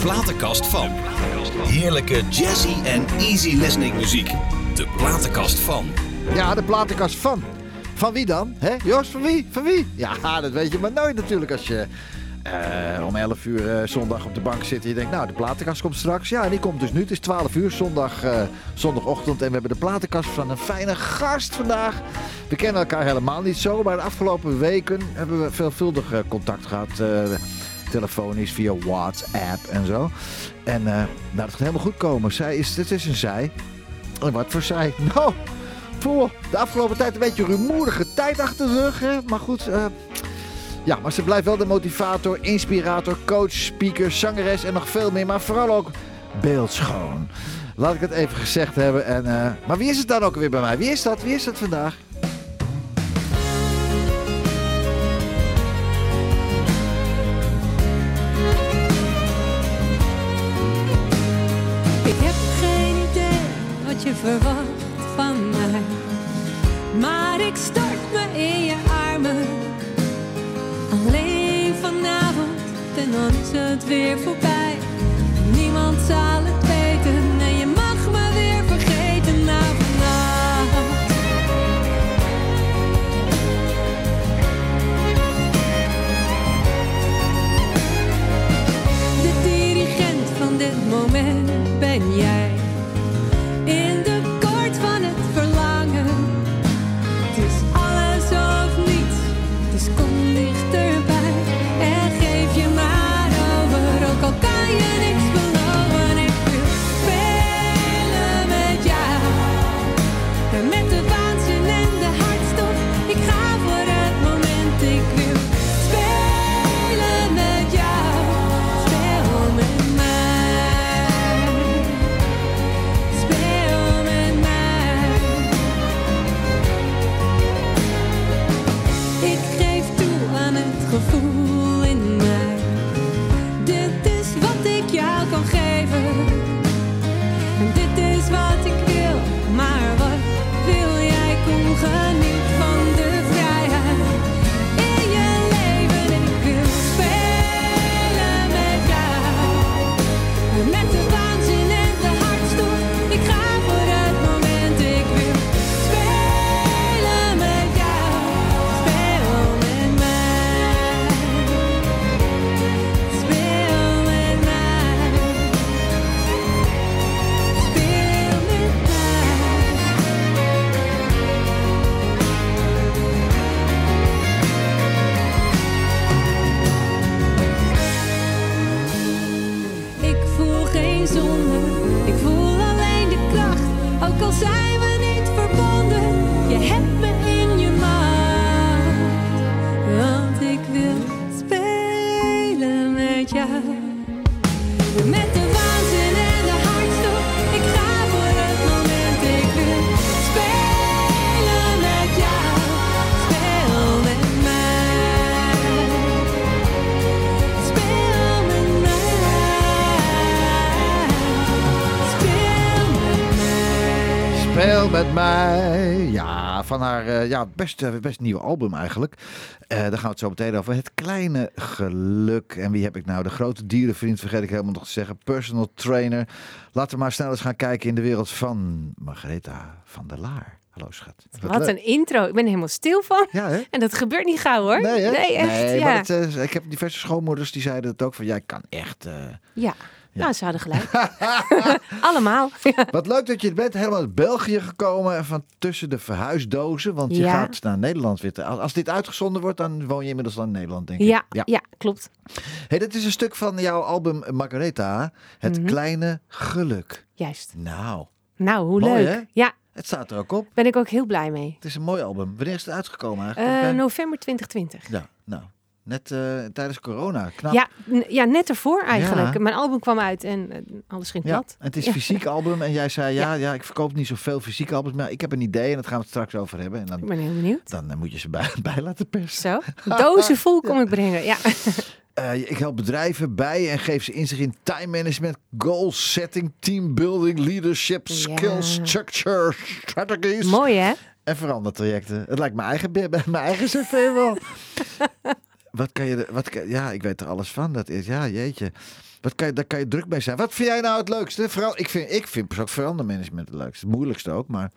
platenkast van. Heerlijke jazzy en easy listening muziek. De platenkast van. Ja, de platenkast van. Van wie dan? Hè? Joost, van wie? Van wie? Ja, dat weet je maar nooit natuurlijk als je eh, om 11 uur eh, zondag op de bank zit. En je denkt, nou, de platenkast komt straks. Ja, die komt dus nu. Het is 12 uur zondag, eh, zondagochtend. En we hebben de platenkast van een fijne gast vandaag. We kennen elkaar helemaal niet zo. Maar de afgelopen weken hebben we veelvuldig contact gehad. Telefonisch, via WhatsApp en zo. En eh, nou, dat gaat helemaal goed komen. Zij is, het is een zij. Wat voor zij? Nou, voor de afgelopen tijd een beetje rumoerige tijd achter de rug. Hè? Maar goed, eh, ja, maar ze blijft wel de motivator, inspirator, coach, speaker, zangeres en nog veel meer. Maar vooral ook beeldschoon. Laat ik het even gezegd hebben. En, eh, maar wie is het dan ook weer bij mij? Wie is dat? Wie is dat vandaag? Met mij. Ja, van haar eh, ja, best, best nieuwe album eigenlijk. Eh, daar gaan we het zo meteen over. Het kleine geluk. En wie heb ik nou? De grote dierenvriend, vergeet ik helemaal nog te zeggen. Personal trainer. Laten we maar snel eens gaan kijken in de wereld van Margaretha van der Laar. Hallo schat. Wat een intro. Ik ben er helemaal stil van. Ja, hè? En dat gebeurt niet gauw hoor. Nee, hè? echt. Nee, ja. maar het, eh, ik heb diverse schoonmoeders die zeiden het ook van... Jij kan echt... ja. Nou, ze hadden gelijk. Allemaal. Wat leuk dat je bent. Helemaal uit België gekomen. En van tussen de verhuisdozen. Want je Ja. gaat naar Nederland weer. te- Als, dit uitgezonden wordt, dan woon je inmiddels al in Nederland, denk ik. Ja, ja. klopt. Hey, dit is een stuk van jouw album Margaretha. Het Mhm. kleine geluk. Juist. Nou, Nou, hoe Mooi, leuk. hè? Ja, het staat er ook op. ben ik ook heel blij mee. Het is een mooi album. Wanneer is het uitgekomen eigenlijk? Eh, Oké. november 2020. Ja, nou. Net eh, tijdens corona. Knap. Ja, ja, net ervoor eigenlijk. Ja. Mijn album kwam uit en eh, alles ging Ja, plat. en het is een fysiek album. En jij zei, ja, ja, ik verkoop niet zoveel fysieke albums. Maar ik heb een idee en dat gaan we het straks over hebben. En Ik dan, ben heel benieuwd. dan eh, moet je ze bij, bij laten persen. Zo, dozen vol kom ik brengen. Ja. Ik help bedrijven bij en geef ze inzicht in time management, goal setting, teambuilding, leadership, Ja. skills, structure, strategies Mooi hè? en verandertrajecten. Het lijkt mijn eigen, mijn eigen cv wel. Wat kan je, wat kan, ja, ik weet er alles van. Dat is, ja, jeetje. Wat kan je, daar kan je druk mee zijn. Wat vind jij nou het leukste? Vooral, ik vind, ik vind persoonlijk verandermanagement het leukste. Het moeilijkste ook, maar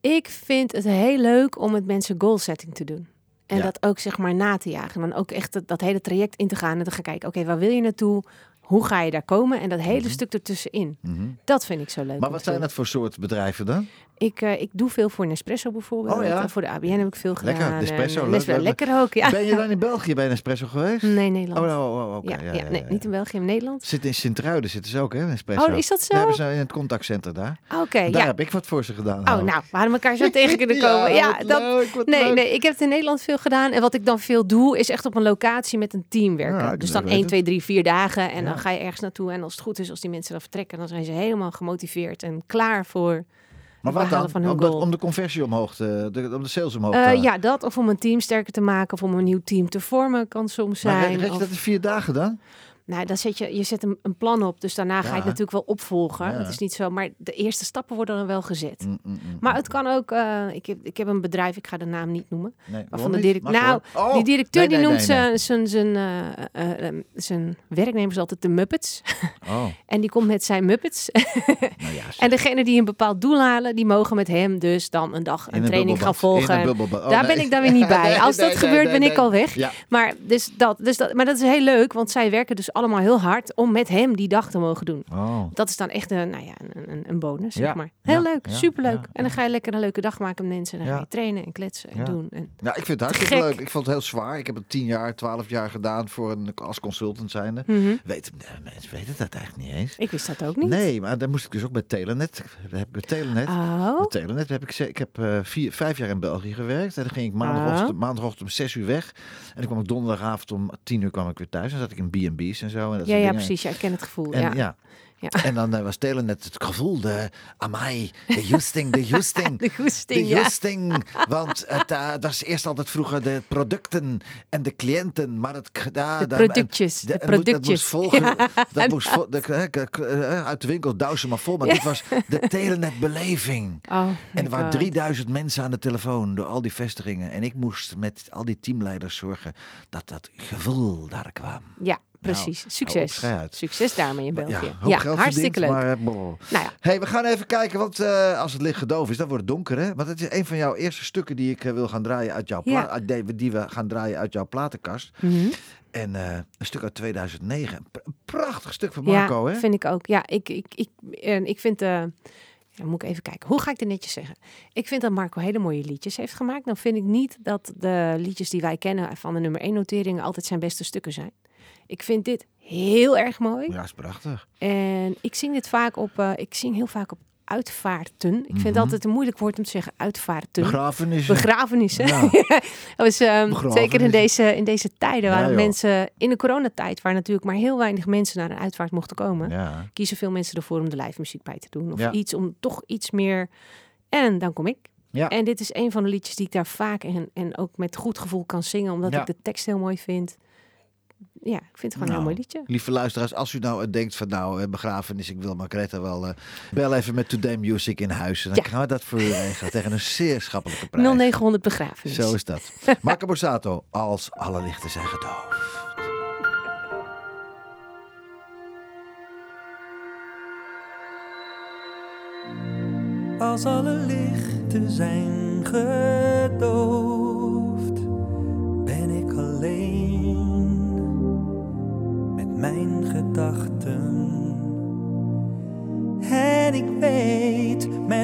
Ik vind het heel leuk om met mensen goal setting te doen. En Ja. dat ook zeg maar na te jagen. En dan ook echt dat, dat hele traject in te gaan en te gaan kijken. Oké, waar wil je naartoe? Hoe ga je daar komen? En dat hele stuk ertussenin. Mhm. Dat vind ik zo leuk. Maar wat zijn dat voor soort bedrijven dan? Ik, eh, ik doe veel voor Nespresso bijvoorbeeld. Oh ja? Eh, Voor de ABN heb ik veel gedaan. Lekker, En Nespresso, lekker ook, ja. Ben je dan in België bij Nespresso geweest? Nee, Nederland. Oh, oh, oh, oké. ja, ja, ja, ja, nee, niet in België, in Nederland. Zit in Sint-Truiden zitten ze ook, hè? Nespresso. Oh, is dat zo? Daar hebben ze in het contactcentrum daar. Oké, daar heb ik wat voor ze gedaan. Oh, nou. nou, we hadden elkaar zo tegen kunnen komen. Ja, dat, leuk, Nee, leuk. nee, ik heb het in Nederland veel gedaan. En wat ik dan veel doe, is echt op een locatie met een team werken. Dus dan het. 1, 2, 3, 4 dagen. En dan ga je ergens naartoe. En als het goed is, als die mensen dan vertrekken, dan zijn ze helemaal gemotiveerd en klaar voor. Maar wat dan? behalen van hun Om de, goal. om de conversie omhoog te, de, om de sales omhoog te Eh, halen. ja, dat. Of om een team sterker te maken. Of om een nieuw team te vormen, kan soms Maar zijn. red red je Of- dat in vier dagen dan? Nou, dan zet je, je zet een, een plan op. Dus daarna ga je het natuurlijk wel opvolgen. Ja. Het is niet zo, maar de eerste stappen worden dan wel gezet. Mm, mm, mm. Maar het kan ook, eh, ik, heb, ik heb een bedrijf, ik ga de naam niet noemen. Nee, Waarvan de direct, nou. Oh, die directeur nee, die noemt zijn, zijn, zijn, eh, eh, zijn werknemers altijd de Muppets. Oh, En die komt met zijn Muppets. nou ja. en degene die een bepaald doel halen, die mogen met hem dus dan een dag een training gaan volgen. Oh, Daar ben ik dan weer niet bij. Als dat gebeurt, ben ik al weg. Maar, dus dat, dus dat, maar dat is heel leuk, want zij werken dus allemaal heel hard om met hem die dag te mogen doen. Oh. Dat is dan echt een, nou ja, een, een, een bonus, zeg Ja, maar. Heel ja, leuk, ja, superleuk. ja, en dan ga je lekker een leuke dag maken met mensen. En dan Ja. ga je trainen en kletsen en Ja. doen. En, Nou, ik vind het hartstikke leuk. Ik vond het heel zwaar. Ik heb het tien jaar, twaalf jaar gedaan voor een, als consultant zijnde. Mhm. Weet, nee, mensen weten dat eigenlijk niet eens. Ik wist dat ook niet. Nee, maar dan moest ik dus ook met Telenet. Daar heb ik met Telenet. Oh, Met Telenet heb ik, ik heb eh, vier, vijf jaar in België gewerkt. En dan ging ik maandagochtend, Oh. maandagochtend om zes uur weg. En dan kwam ik donderdagavond om tien uur kwam ik weer thuis. En dan zat ik in B&B's en zo. En dat ja, ja, dingen. precies. Ja, ik ken het gevoel. En, ja. ja. Ja. en dan eh, was Telenet het gevoel, de amai, de justing, de justing. De goesting, De ja. justing, want het, eh, was eerst altijd vroeger de producten en de cliënten, maar het... ja, De productjes, de- moet- Dat moest productjes. volgen, dat moest vol- de, eh, eh, uit de winkel douwen maar vol, maar dit was de telenetbeleving. Oh, En er waren God. 3000 mensen aan de telefoon door al die vestigingen. En ik moest met al die teamleiders zorgen dat dat gevoel daar kwam. Ja, precies. op, Succes. Succes daarmee in België. Ja, Ja, hartstikke leuk. Maar. Nou ja, hey, we gaan even kijken, want eh, als het licht gedoofd is, dan wordt het donker. Hè? Want het is een van jouw eerste stukken die ik eh, wil gaan draaien uit jouw Ja. die, die we gaan draaien uit jouw platenkast. mhm. En eh, een stuk uit 2009. Een pr- een prachtig stuk van ja Marco, hè? vind ik ook. Ja, ik, ik, ik, en ik vind... dan moet ik even kijken. Hoe ga ik dit netjes zeggen? Ik vind dat Marco hele mooie liedjes heeft gemaakt. Dan vind ik niet dat de liedjes die wij kennen van de nummer 1 noteringen altijd zijn beste stukken zijn. Ik vind dit heel erg mooi. Ja, is prachtig. En ik zing dit vaak op, eh, ik zing heel vaak op uitvaarten. Ik vind het Mhm. altijd een moeilijk woord om te zeggen uitvaarten. Begrafenissen. Begrafenissen. Ja. dat was, Begrafenissen. zeker in deze, in deze tijden Ja, waren joh. mensen in de coronatijd, waar natuurlijk maar heel weinig mensen naar een uitvaart mochten komen, ja. kiezen veel mensen ervoor om de live muziek bij te doen. Of iets om toch iets meer. En dan kom ik. Ja. En dit is een van de liedjes die ik daar vaak en, en ook met goed gevoel kan zingen, omdat ik de tekst heel mooi vind. Ja, ik vind het gewoon een Nou, heel mooi liedje. Lieve luisteraars, als u nou eh, denkt van nou, eh, begrafenis, ik wil Margrethe wel, eh, bel even met Today Music in huis. En dan Ja. gaan we dat voor u regelen tegen een zeer schappelijke prijs. 0900 begrafenis. Zo is dat. Marco Borsato, als alle lichten zijn gedoofd. Als alle lichten zijn gedoofd,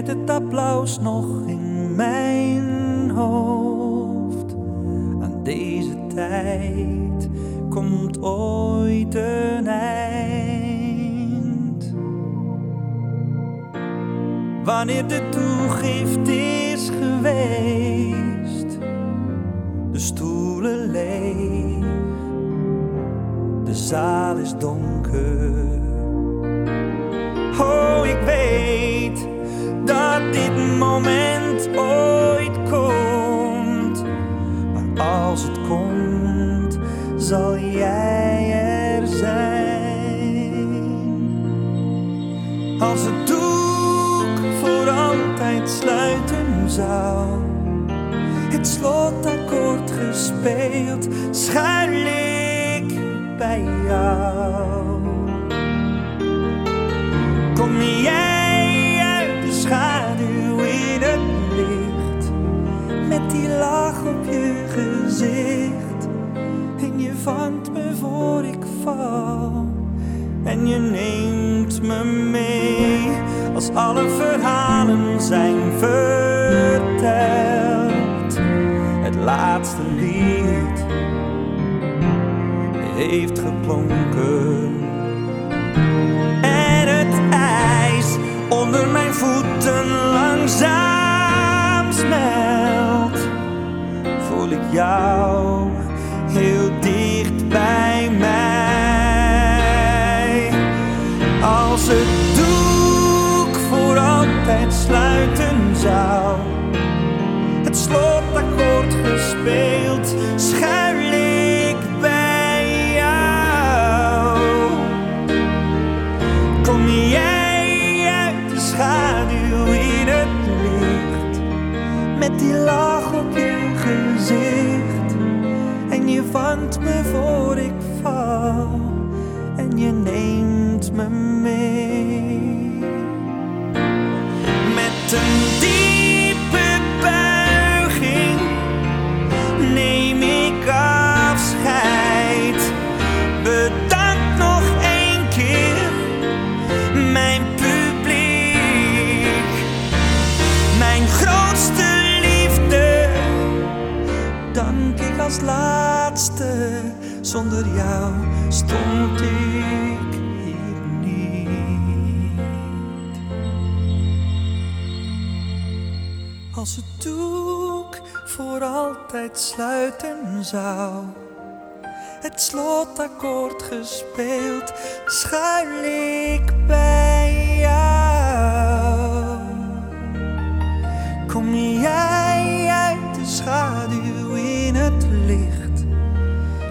het applaus nog in mijn hoofd, aan deze tijd komt ooit een eind. Wanneer de toegift is geweest, de stoelen leeg, de zaal is donker. Oh, ik weet dit moment ooit komt, maar als het komt, zal jij er zijn. Als het doek voor altijd sluiten zou het slotakkoord gespeeld, schuil ik bij jou. Op je gezicht, en je vangt me voor ik val, en je neemt me mee als alle verhalen zijn verteld. Het laatste lied heeft geklonken. Altijd sluiten zou, het slotakkoord gespeeld, schuil ik bij jou. Kom jij uit de schaduw in het licht,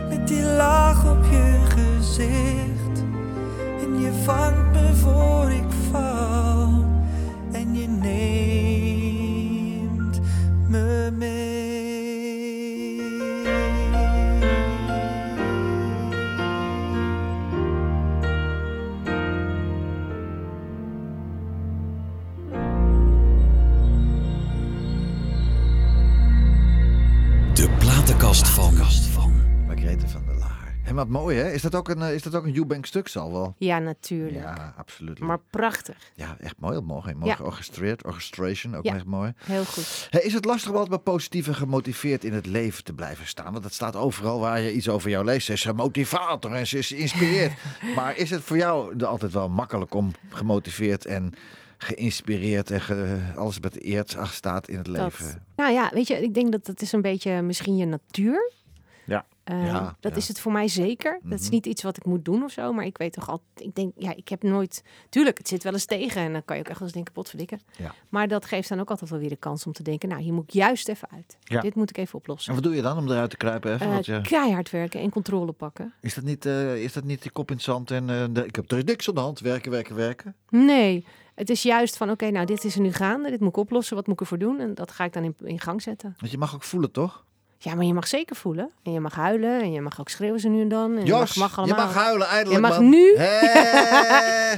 met die lach op je gezicht, en je vangt mooi, hè? Is dat ook een, eh, is dat ook een Eubank stuk, zal wel? Ja, natuurlijk. Ja, absoluut. Maar prachtig. Ja, echt mooi. Heel mooi. Mooi Ja. georchestreerd. Orchestration, ook Ja. echt mooi. Heel goed. Hey, is het lastig om altijd maar positief en gemotiveerd in het leven te blijven staan? Want dat staat overal waar je iets over jou leest. Ze is een motivator en ze is inspireert. maar is het voor jou de- altijd wel makkelijk om gemotiveerd en geïnspireerd en ge- alles met eerd achter staat in het Dat, leven? nou ja, weet je, ik denk dat dat is een beetje misschien je natuur. Ja. Eh, Ja, dat ja. is het voor mij zeker. Dat is Mhm. niet iets wat ik moet doen of zo, maar ik weet toch altijd. Ik denk, ja, ik heb nooit. Tuurlijk, het zit wel eens tegen en dan kan je ook echt wel eens denken, potverdikken. Ja. Maar dat geeft dan ook altijd wel weer de kans om te denken, nou, hier moet ik juist even uit. Dit moet ik even En oplossen. wat doe je dan om eruit te kruipen? Even? Eh, je- Keihard werken en controle pakken. is, dat niet, eh, is dat niet die kop in het zand en eh, de- ik heb er niks aan de hand? Werken, werken, werken? Nee, het is juist van, oké, nou, dit is er nu gaande. Dit moet ik oplossen. Wat moet ik ervoor doen? En dat ga ik dan in, in gang zetten. Want je mag ook voelen, toch? Ja, maar je mag zeker voelen. En je mag huilen. En je mag ook schreeuwen ze nu en dan. En Jos, je mag, mag allemaal. je mag huilen eindelijk, Je mag man. nu-?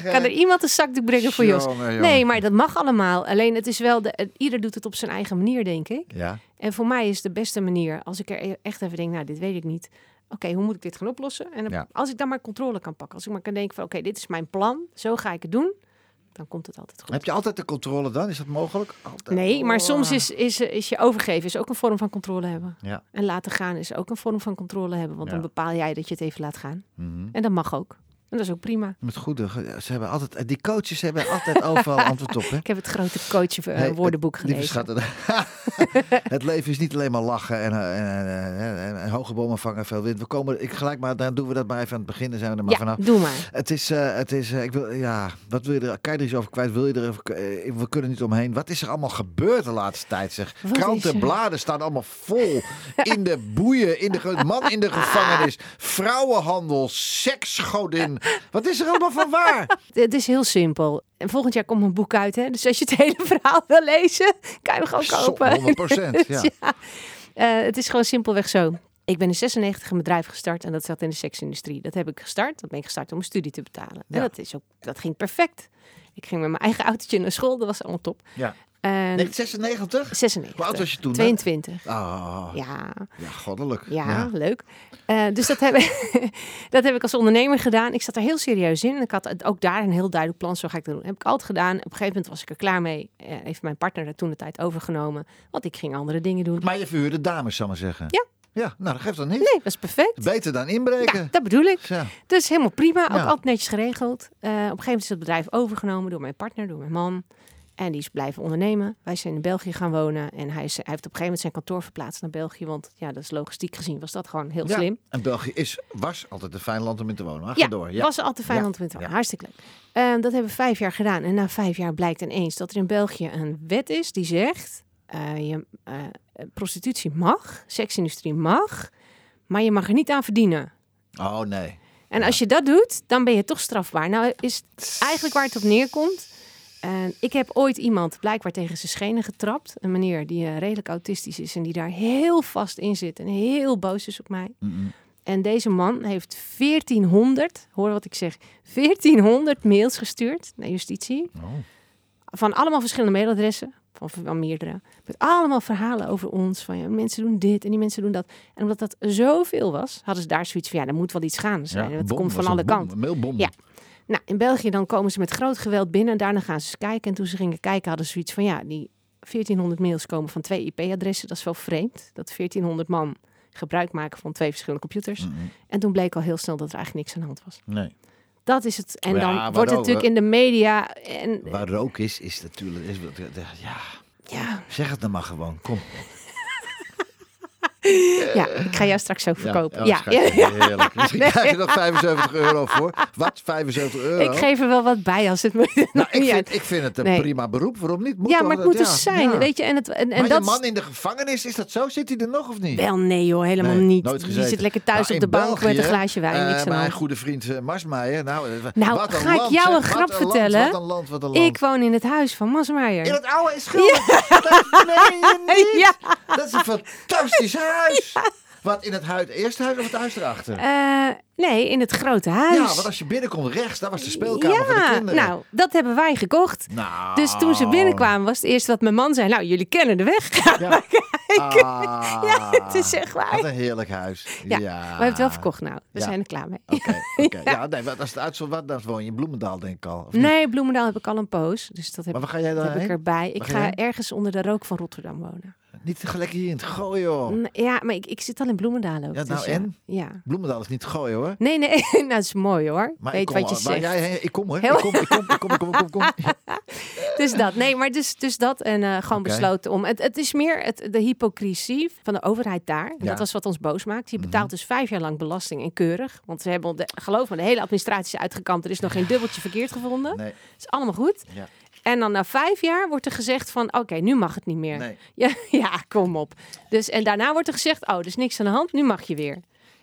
Kan er iemand een zakdoek brengen voor Jos? Jongen. Nee, maar dat mag allemaal. Alleen het is wel, de, ieder doet het op zijn eigen manier, denk ik. Ja, En voor mij is de beste manier, als ik er e- echt even denk, nou, dit weet ik niet. Oké, hoe moet ik dit gaan oplossen? En dan- Ja. als ik dan maar controle kan pakken. Als ik maar kan denken van, oké, dit is mijn plan. Zo ga ik het doen. Dan komt het altijd goed. Heb je altijd de controle dan? Is dat mogelijk? Altijd. Nee, maar soms Oh. is, is, is je overgeven is ook een vorm van controle hebben. Ja. En laten gaan is ook een vorm van controle hebben. Want Ja. dan bepaal jij dat je het even laat gaan. Mhm. En dat mag ook. Dat is ook prima. Met goede, ze hebben altijd, die coaches hebben altijd overal antwoord op. Hè? Ik heb het grote coach eh, het- lieve gelezen. schatten, het leven is niet alleen maar lachen en, eh, en, en, en- en hoge bomen vangen veel wind. We komen, ik gelijk maar, dan doen we dat maar even aan het begin. Dan zijn we er maar Ja, vanaf. doe maar. Het is, eh, het is eh, ik wil, ja, wat wil je er, kan je er iets over kwijt? Wil je er, even- eh, we kunnen niet omheen. Wat is er allemaal gebeurd de laatste tijd, zeg? Wat is Kranten, er? bladen staan allemaal vol. In de boeien, in de, man in de gevangenis, vrouwenhandel, seksgodin, Wat is er allemaal van waar? Het is heel simpel. En volgend jaar komt mijn boek uit, hè? Dus als je het hele verhaal wil lezen, kan je hem gewoon Zo, kopen. 100%, ja. Eh, het is gewoon simpelweg zo. Ik ben in 96 een bedrijf gestart en dat zat in de seksindustrie. Dat heb ik gestart. Dat ben ik gestart om mijn studie te betalen. Ja. En dat, is ook, dat ging perfect. Ik ging met mijn eigen autootje naar school. Dat was allemaal top. Ja. En 1996? 96. Hoe oud was je toen, hè? 22. Ah, ja. Ja, goddelijk. ja, leuk. Eh, dus dat heb, ik, dat heb ik als ondernemer gedaan. Ik zat er heel serieus in. En ik had ook daar een heel duidelijk plan. Zo ga ik dat doen. heb ik altijd gedaan. Op een gegeven moment was ik er klaar mee. Eh, heeft mijn partner er toen de tijd overgenomen. Want ik ging andere dingen doen. Maar je verhuurde dames, zal ik maar zeggen. Ja. Ja, nou, dat geeft dan niet. Nee, dat is perfect. Beter dan inbreken. Ja, dat bedoel ik. Ja. Dus helemaal prima. Ook Ja. altijd netjes geregeld. Eh, op een gegeven moment is het bedrijf overgenomen door mijn partner, door mijn man. En die is blijven ondernemen. Wij zijn in België gaan wonen. En hij, is, hij heeft op een gegeven moment zijn kantoor verplaatst naar België. Want ja, dat is logistiek gezien was dat gewoon heel Ja. slim. En België is, was altijd een fijn land om in te wonen. Maar ga Ja, door. Ja. was altijd fijn Ja. om te weten. Ja. Hartstikke leuk. Eh, dat hebben we vijf jaar gedaan. En na vijf jaar blijkt ineens dat er in België een wet is die zegt... eh, je, eh, prostitutie mag, seksindustrie mag, maar je mag er niet aan verdienen. Oh, nee. En als je dat doet, dan ben je toch strafbaar. Nou is het eigenlijk waar het op neerkomt. En ik heb ooit iemand blijkbaar tegen zijn schenen getrapt. Een meneer die eh, redelijk autistisch is en die daar heel vast in zit en heel boos is op mij. En deze man heeft 1400, hoor wat ik zeg, 1400 mails gestuurd naar justitie. Oh. Van allemaal verschillende mailadressen, van, van meerdere. Met allemaal verhalen over ons. Van ja, mensen doen dit en die mensen doen dat. En omdat dat zoveel was, hadden ze daar zoiets van ja, er moet wel iets gaan zijn. Ja, bom, komt van alle kanten. Mailbom. Ja. Nou, in België dan komen ze met groot geweld binnen. En daarna gaan ze kijken. En toen ze gingen kijken hadden ze zoiets van... ja, die 1400 mails komen van twee IP-adressen. Dat is wel vreemd. Dat 1400 man gebruik maken van twee verschillende computers. Mm-mm. En toen bleek al heel snel dat er eigenlijk niks aan de hand was. Nee. Dat is het. En Ja, dan wordt het ook, natuurlijk in de media... En, Waar rook is, is natuurlijk... Is, ja, ja, zeg het dan maar gewoon. Kom. ja, ik ga jou straks zo verkopen. Ja, Ja, heerlijk. Misschien krijg je nog 75 euro voor. Wat? 75 euro? Ik geef er wel wat bij als het moet. nou, ik, vind, ik vind het een Nee. prima beroep. Waarom niet? Moet ja, maar het dat- moet er ja, zijn, weet je. En, het, en, en maar dat je man in de gevangenis, is dat zo? Zit hij er nog of niet? Wel, nee joh, helemaal Nee, niet. nooit Die gezeten. zit lekker thuis Nou, op de bank met een glaasje wijn. eh, niks mijn goede vriend eh, Marsmeijer. Nou, eh, Nou, wat een ga ik jou een grap vertellen? Wat een land, wat een land. Ik woon in het huis van Masmeijer. In het oude is schilder. je niet. Dat is een fantastisch huis. Wat, in het huis, eerste huis of het huis erachter? Eh, nee, in het grote huis. ja, want als je binnenkomt rechts, daar was de speelkamer voor de Ja, kinderen. nou, dat hebben wij gekocht. Nou. Dus toen ze binnenkwamen was het eerste wat mijn man zei. Nou, jullie kennen de weg. Ga Ja. maar kijken. Ah, Ja, het is echt waar. Wat een heerlijk huis. Ja, Ja, we hebben het wel verkocht nou. We Ja. zijn er klaar mee. Oké, ja. nee, wat als het uitzond wat, dan woon je in Bloemendaal, denk ik al. Nee, Bloemendaal heb ik al een poos. Dus dat heb, Maar waar ga jij dan heb ik heen? erbij. Ik ga ergens onder de rook van Rotterdam wonen. Niet gelijk hier in het gooien, joh. N- Ja, maar ik, ik zit al in Bloemendaal ook. Ja, nou dus en? Ja. Bloemendaal is niet gooien, hoor. Nee, nee, nou, dat is mooi hoor. Maar Weet ik kom, wat je zegt. Jij, heen- ik kom, hoor. Heel- Ik kom, ik kom, ik kom, ik kom, ik kom. ik kom. Dus dat. Nee, maar dus, dus dat. En eh, gewoon besloten om. Het, het is meer het, de hypocrisie van de overheid daar. En Ja. Dat was wat ons boos maakt. Je betaalt Mhm. dus vijf jaar lang belasting en keurig. Want ze hebben, de, geloof me, de hele administratie is uitgekampt. Er is nog geen dubbeltje verkeerd gevonden. Nee, is allemaal goed. Ja. En dan na vijf jaar wordt er gezegd van, oké, nu mag het niet meer. nee. Ja, ja, kom op. Dus, en daarna wordt er gezegd, oh, er is niks aan de hand, nu mag je weer.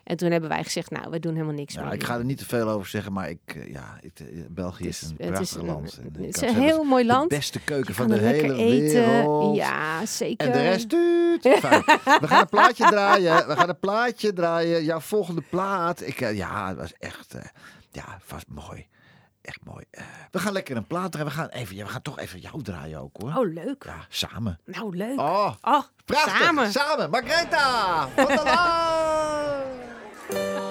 En toen hebben wij gezegd, nou, we doen helemaal niks Ja, meer. ik ga er niet te veel over zeggen, maar ik, eh, ja, ik, eh, België is een is- het is prachtig een- land. Het is een zeggen, heel mooi land. De beste keuken van de hele eten. wereld. Ja, zeker. En de rest. Fijn. We gaan een plaatje draaien. We gaan een plaatje draaien. Jouw volgende plaat. Ik, eh, ja, het was echt, ja, vast mooi. Echt mooi. Eh, we gaan lekker een plaat draaien. We gaan, even, ja, we gaan toch even jou draaien ook hoor. Oh, leuk. Ja, samen. Nou, leuk. Oh, Oh, prachtig. samen. Samen. Margretha van der Laan.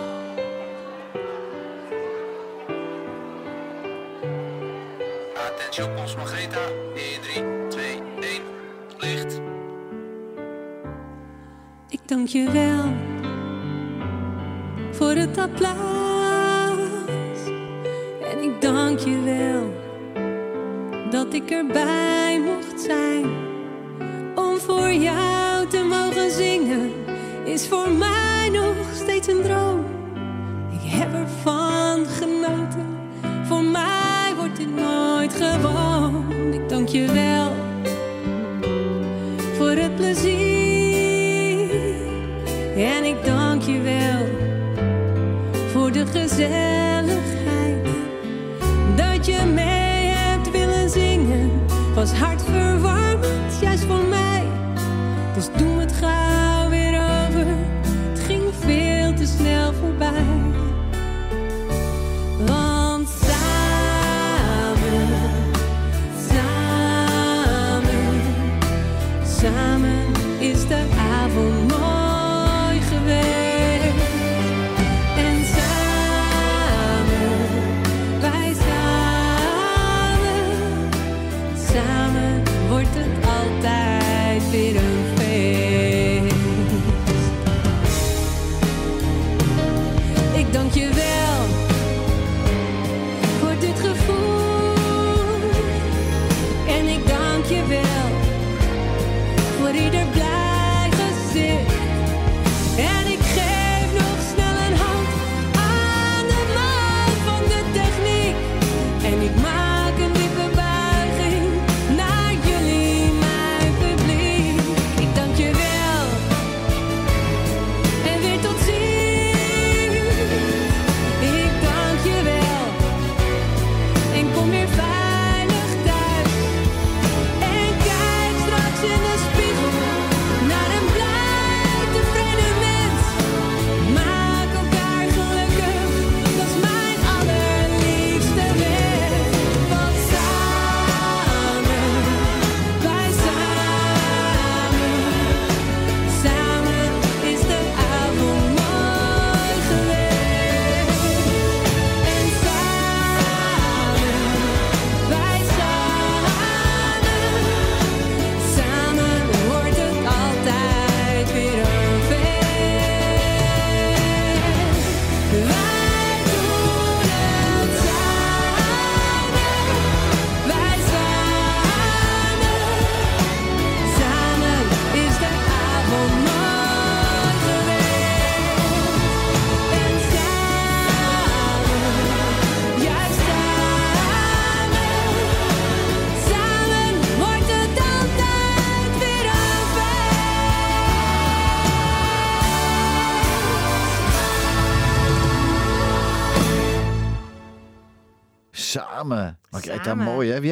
Attentie op ons Margreta. In 3, 2, 1. Licht. Ik dank je wel voor het applaus. Ik dank je wel dat ik erbij mocht zijn. Om voor jou te mogen zingen is voor mij nog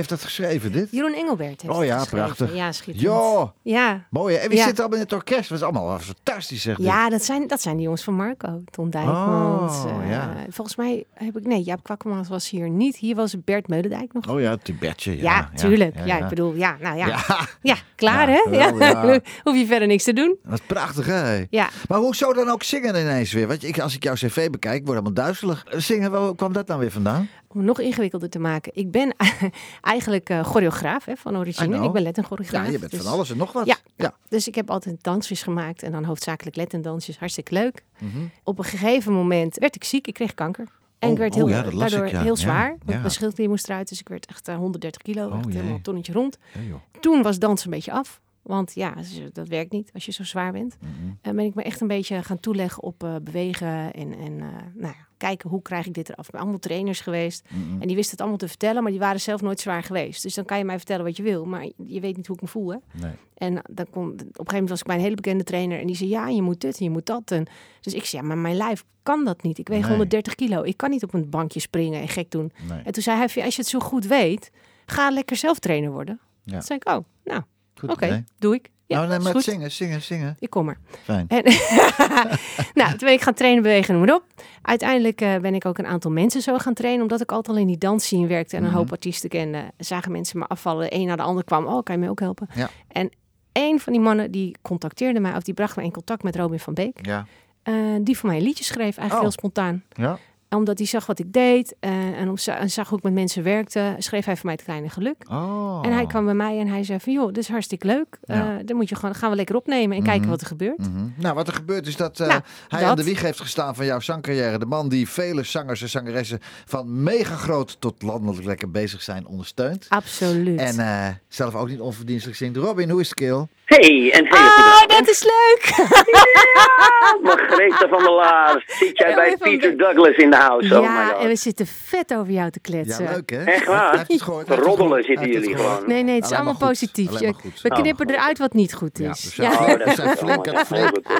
heeft dat geschreven, dit? Jeroen Engelbert heeft Oh ja, geschreven. prachtig. Ja, schitterend. Ja, Ja. mooi hè. En wie Ja. zit allemaal in het orkest? Dat is allemaal fantastisch zeg. dit. Ja, dat zijn, dat zijn die jongens van Marco, Ton Dijkmans. Oh, eh, ja. Volgens mij heb ik... Nee, Jaap Kwakkelmans was hier niet. Hier was Bert Meulendijk nog. Oh ja, Tibetje. Ja, ja, tuurlijk. Ja, ik bedoel, ja, nou ja. Ja, klaar hè? Ja. Hoef je verder niks te doen. dat is prachtig hè. Ja. Maar hoezo dan ook zingen ineens weer? Want ik, als ik jouw cv bekijk, word ik helemaal duizelig. Zingen, waar kwam dat dan weer vandaan? Om het nog ingewikkelder te maken. Ik ben eigenlijk eh, choreograaf hè, van origine. Ik ben let- en choreograaf. Ja, je bent dus- van alles en nog wat. Ja. ja. Dus ik heb altijd dansjes gemaakt en dan hoofdzakelijk let en dansjes. Hartstikke leuk. Mhm. Op een gegeven moment werd ik ziek. Ik kreeg kanker. En Oh, ik werd oh heel, ja, las daardoor ik, ja. heel Ja, zwaar. Want ja. mijn schildklier moest eruit. Dus ik werd echt eh, 130 kilo. Oh, echt helemaal een tonnetje rond. Toen was dansen een beetje af. Want ja, dat werkt niet als je zo zwaar bent. Mhm. En ben ik me echt een beetje gaan toeleggen op eh, bewegen. En, en eh, nou ja, kijken hoe krijg ik dit eraf. Ik ben allemaal trainers geweest. En die wisten het allemaal te vertellen. Maar die waren zelf nooit zwaar geweest. Dus dan kan je mij vertellen wat je wil. Maar je weet niet hoe ik me voel. Hè? Nee. En dan kon, op een gegeven moment was ik bij een hele bekende trainer. En die zei, ja, je moet dit en je moet dat. En, dus ik zei, ja, maar mijn lijf kan dat niet. Ik weeg Nee. 130 kilo. Ik kan niet op een bankje springen en gek doen. nee. En toen zei hij, als je het zo goed weet, ga lekker zelf trainer worden. Ja. Toen zei ik, oh, nou, oké, doe ik. Ja, nou, nee, maar zingen, zingen, zingen. Ik kom er. Fijn. En, nou, toen ben ik gaan trainen, bewegen, noem maar op. Uiteindelijk eh, ben ik ook een aantal mensen zo gaan trainen, omdat ik altijd al in die dansscene werkte en een Mhm. hoop artiesten kende. Zagen mensen me afvallen, de een na de ander kwam, oh, kan je mij ook helpen? Ja. En een van die mannen die contacteerde mij, of die bracht me in contact met Robin van Beek, Ja. eh, die voor mij een liedje schreef, eigenlijk Oh. heel spontaan. Ja. Omdat hij zag wat ik deed eh, en, om, en zag hoe ik met mensen werkte, schreef hij voor mij het kleine geluk. Oh. En hij kwam bij mij en hij zei van, joh, dit is hartstikke leuk. Ja. Eh dan moet je gewoon, gaan we lekker opnemen en kijken Mhm. wat er gebeurt. Mhm. Nou, wat er gebeurt is dat eh, Nou, hij dat. aan de wieg heeft gestaan van jouw zangcarrière. De man die vele zangers en zangeressen van mega groot tot landelijk lekker bezig zijn ondersteunt. Absoluut. En zelf ook niet onverdienstelijk zingt. Robin, hoe is het keel? Hey, en hele goede Oh, dat is leuk! Margaretha van der Laar. Zit jij Ja, bij even Peter de- Douglas in de house? Oh my ja, god. en we zitten vet over jou te kletsen. Ja, leuk hè? Echt waar? Het Roddelen zitten jullie gewoon. Nee, nee, het is allemaal positief. We Oh, knippen eruit wat niet goed Ja, is. Ja, ja. Oh, dat zijn flink,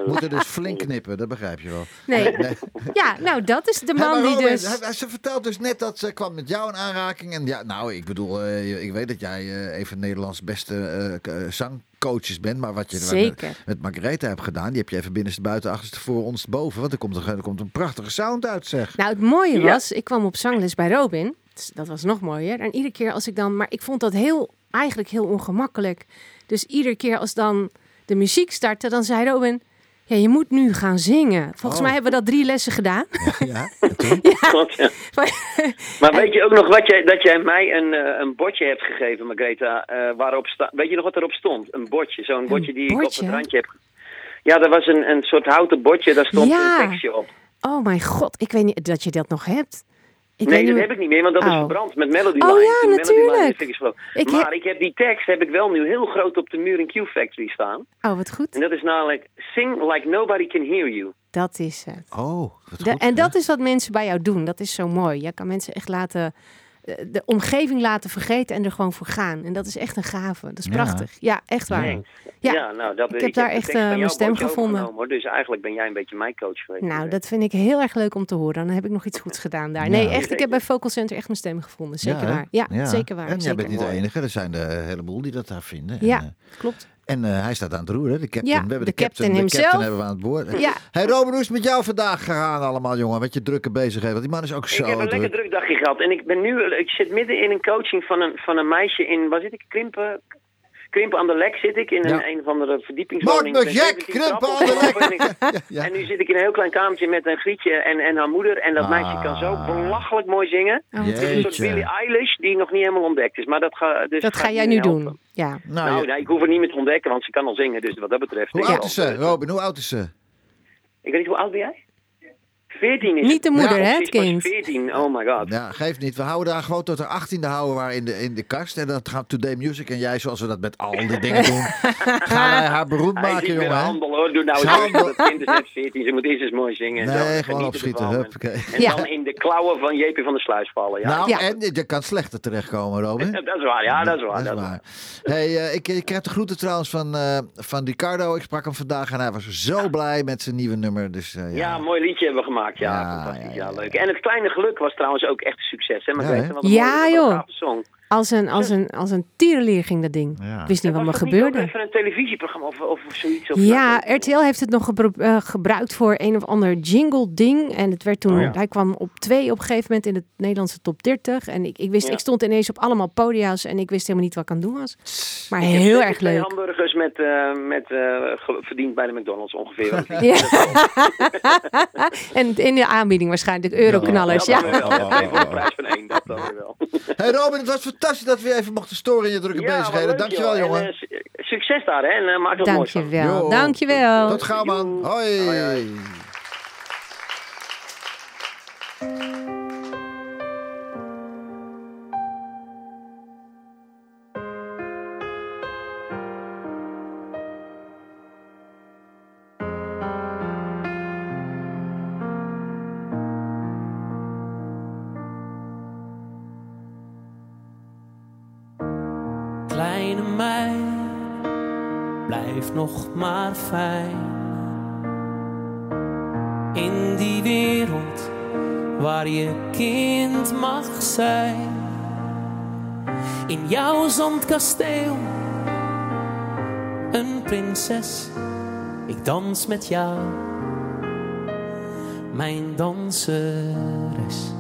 moeten dus flink knippen, dat begrijp je wel. Nee. ja, nou, dat is de man die dus... hij- ze vertelt dus net dat ze kwam met jou in aanraking. En ja, nou, ik bedoel, eh, ik weet dat jij eh, een van Nederlands beste eh, k- zangcoaches bent. Maar wat je Zeker. met, met Margaretha hebt gedaan, die heb je even binnenste buiten, achterste voor ons boven. Want er komt, een, er komt een prachtige sound uit, zeg. Nou, het mooie Ja. was, ik kwam op zangles bij Robin. Dus Dat was nog mooier. En iedere keer als ik dan... Maar ik vond dat heel, eigenlijk heel ongemakkelijk. Dus iedere keer als dan de muziek startte, dan zei Robin... Ja, je moet nu gaan zingen. Volgens Oh. mij hebben we dat drie lessen gedaan. Ja? Klopt, ja. Maar weet je ook nog wat jij, dat jij mij een, eh, een bordje hebt gegeven, Margreta, eh, waarop sta, weet je nog wat erop stond? Een bordje, zo'n bordje die ik op het randje heb. Ja, er was een, een soort houten bordje, daar stond Ja. een tekstje op. Oh mijn god, ik weet niet dat je dat nog hebt. Ik nee, weet dat niet heb ik niet meer, want dat is Oh. verbrand met Melody Oh Line. ja, Toen Line natuurlijk. Ik maar heb- ik heb die tekst heb ik wel nu heel groot op de muur in Q Factory staan. Oh, wat goed. En dat is namelijk Sing like nobody can hear you. Dat is het. Oh, wat De- goed, en hè? dat is wat mensen bij jou doen. Dat is zo mooi. Je kan mensen echt laten, de omgeving laten vergeten en er gewoon voor gaan. En dat is echt een gave. Dat is Ja. prachtig. Ja, echt waar. Ja, Ja, nou, dat, ik heb daar echt, eh, mijn stem gevonden. Dus eigenlijk ben jij een beetje mijn coach geweest. Nou, dat vind ik heel erg leuk om te horen. Dan heb ik nog iets goeds gedaan daar. Nee, echt. Ik heb bij Vocal Center echt mijn stem gevonden. Zeker waar. Ja, zeker waar. En jij bent niet de enige, er zijn er een heleboel die dat daar vinden. Ja, En, eh, klopt. En eh, hij staat aan het roer, hè? De captain. Ja, we hebben de de, captain, captain de captain hebben we aan het woord. Ja. Hey Robin, hoe is het met jou vandaag gegaan allemaal, jongen? Met je drukke bezigheden. Want die man is ook Ik zo heb een lekker druk. druk dagje gehad. En ik ben nu, ik zit midden in een coaching van een, van een meisje in, waar zit ik? Krimpen? Krimpen aan de Lek zit ik, in een, Ja. een of andere Maak verdiepingswoning. me met gek, 17 Krimpen trappen. aan de Lek. En, ik- Ja, ja. en nu zit ik in een heel klein kamertje met een Grietje en, en haar moeder. En dat Ah. meisje kan zo belachelijk mooi zingen. Oh, Het is een goed. soort. Billie Eilish die nog niet helemaal ontdekt is. Maar dat, ga, dus Dat ga jij nu helpen. doen. Ja. Nou, Nou, ja. nee, ik hoef het niet meer te ontdekken, want ze kan al zingen. Dus wat dat betreft. hoe oud is ze? Robin, hoe oud is ze? Ik weet niet, hoe oud ben jij? 14 is Niet de moeder, hè, het kind. 14, oh my god. Ja, geeft niet. We houden daar gewoon tot de 18e houden we haar in de, in de kast. En dan gaat Today Music en jij, zoals we dat met al die dingen doen, gaan wij haar beroemd Hij maken, jongen. handel hoor, doe nou eens. Dat kind is net 14, ze moet eerst eens mooi zingen. en zo. Nee, Genieten gewoon opschieten. ervan. Huppakee. En Ja. dan in de klauwen van JP van der Sluis vallen. Ja. Nou, Ja. en je kan slechter terechtkomen, Robin. dat is waar, ja, dat is waar. Dat is waar. Hey, eh, ik, ik krijg de groeten trouwens van, eh, van Ricardo. Ik sprak hem vandaag en hij was zo blij met zijn nieuwe nummer. Dus, eh, ja. Ja, een mooi liedje hebben we gemaakt. Ja, Ja, fantastisch. ja, Ja, ja, leuk. En het kleine geluk was trouwens ook echt een succes. Hè? Maar Ja, weet hè? je wat een Ja, mooie- wat een joh. gave song. Als een, als een, als een tierenlier ging dat ding. Ja. Ik wist niet wat me dat niet ook gebeurde. even een televisieprogramma of, of zoiets? Of Ja, RTL heeft het nog gebru- eh, gebruikt voor een of ander jingle ding. En het werd toen, Oh ja. hij kwam op twee op een gegeven moment in de Nederlandse top 30. En ik, ik wist, Ja. ik stond ineens op allemaal podia's en ik wist helemaal niet wat ik aan het doen was. Maar Ik heel erg twee leuk. hamburgers met, eh, met eh, ge- verdiend bij de McDonald's ongeveer. Ja. en in de aanbieding waarschijnlijk euroknallers. Dat Ja. van één, dat dan weer wel. Hey Robin, het was fantastisch dat we even mochten storen in je drukke Ja, bezigheden. leuk, Dankjewel, joh. jongen. En, eh, su- succes daar, hè. En uh, maak er moois van. Dankjewel. Dankjewel. Tot gauw, man. Hoi. Hoi, hoi. Kleine meid, blijf nog maar fijn. In die wereld waar je kind mag zijn. In jouw zandkasteel, een prinses. Ik dans met jou, mijn danseres.